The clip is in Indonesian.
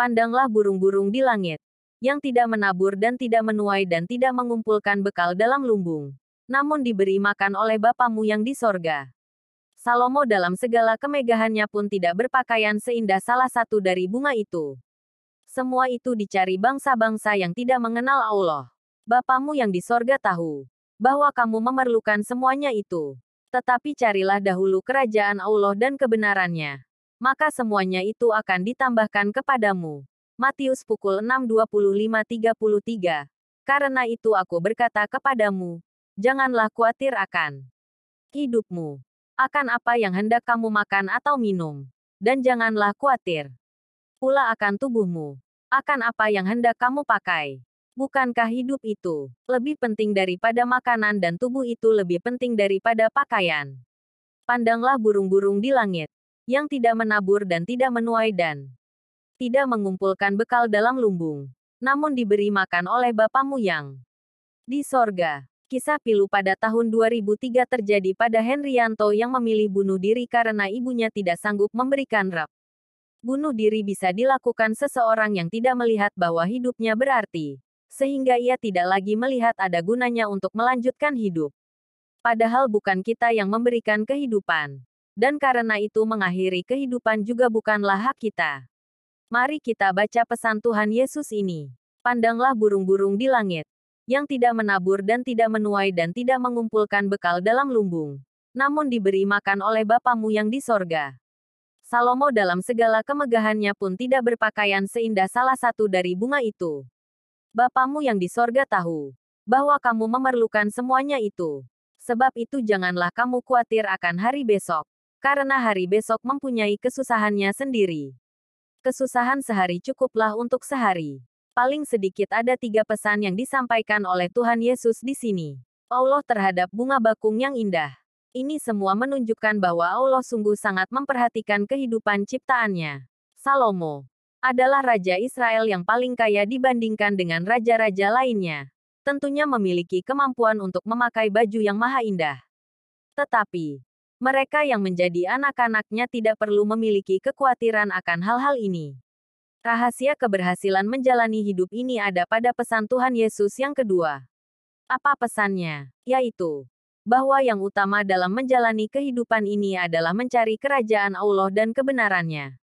Pandanglah burung-burung di langit, yang tidak menabur dan tidak menuai dan tidak mengumpulkan bekal dalam lumbung, namun diberi makan oleh Bapamu yang di sorga. Salomo dalam segala kemegahannya pun tidak berpakaian seindah salah satu dari bunga itu. Semua itu dicari bangsa-bangsa yang tidak mengenal Allah. Bapamu yang di sorga tahu bahwa kamu memerlukan semuanya itu. Tetapi carilah dahulu kerajaan Allah dan kebenarannya maka semuanya itu akan ditambahkan kepadamu. Matius pukul 6.25.33. Karena itu aku berkata kepadamu, janganlah khawatir akan hidupmu, akan apa yang hendak kamu makan atau minum, dan janganlah khawatir pula akan tubuhmu, akan apa yang hendak kamu pakai. Bukankah hidup itu lebih penting daripada makanan dan tubuh itu lebih penting daripada pakaian? Pandanglah burung-burung di langit, yang tidak menabur dan tidak menuai dan tidak mengumpulkan bekal dalam lumbung, namun diberi makan oleh Bapamu yang di sorga. Kisah pilu pada tahun 2003 terjadi pada Henryanto yang memilih bunuh diri karena ibunya tidak sanggup memberikan rap. Bunuh diri bisa dilakukan seseorang yang tidak melihat bahwa hidupnya berarti, sehingga ia tidak lagi melihat ada gunanya untuk melanjutkan hidup. Padahal bukan kita yang memberikan kehidupan dan karena itu mengakhiri kehidupan juga bukanlah hak kita. Mari kita baca pesan Tuhan Yesus ini. Pandanglah burung-burung di langit, yang tidak menabur dan tidak menuai dan tidak mengumpulkan bekal dalam lumbung, namun diberi makan oleh Bapamu yang di sorga. Salomo dalam segala kemegahannya pun tidak berpakaian seindah salah satu dari bunga itu. Bapamu yang di sorga tahu bahwa kamu memerlukan semuanya itu. Sebab itu janganlah kamu khawatir akan hari besok, karena hari besok mempunyai kesusahannya sendiri. Kesusahan sehari cukuplah untuk sehari. Paling sedikit ada tiga pesan yang disampaikan oleh Tuhan Yesus di sini. Allah terhadap bunga bakung yang indah. Ini semua menunjukkan bahwa Allah sungguh sangat memperhatikan kehidupan ciptaannya. Salomo adalah raja Israel yang paling kaya dibandingkan dengan raja-raja lainnya. Tentunya memiliki kemampuan untuk memakai baju yang maha indah. Tetapi, mereka yang menjadi anak-anaknya tidak perlu memiliki kekhawatiran akan hal-hal ini. Rahasia keberhasilan menjalani hidup ini ada pada pesan Tuhan Yesus yang kedua. Apa pesannya? Yaitu, bahwa yang utama dalam menjalani kehidupan ini adalah mencari kerajaan Allah dan kebenarannya.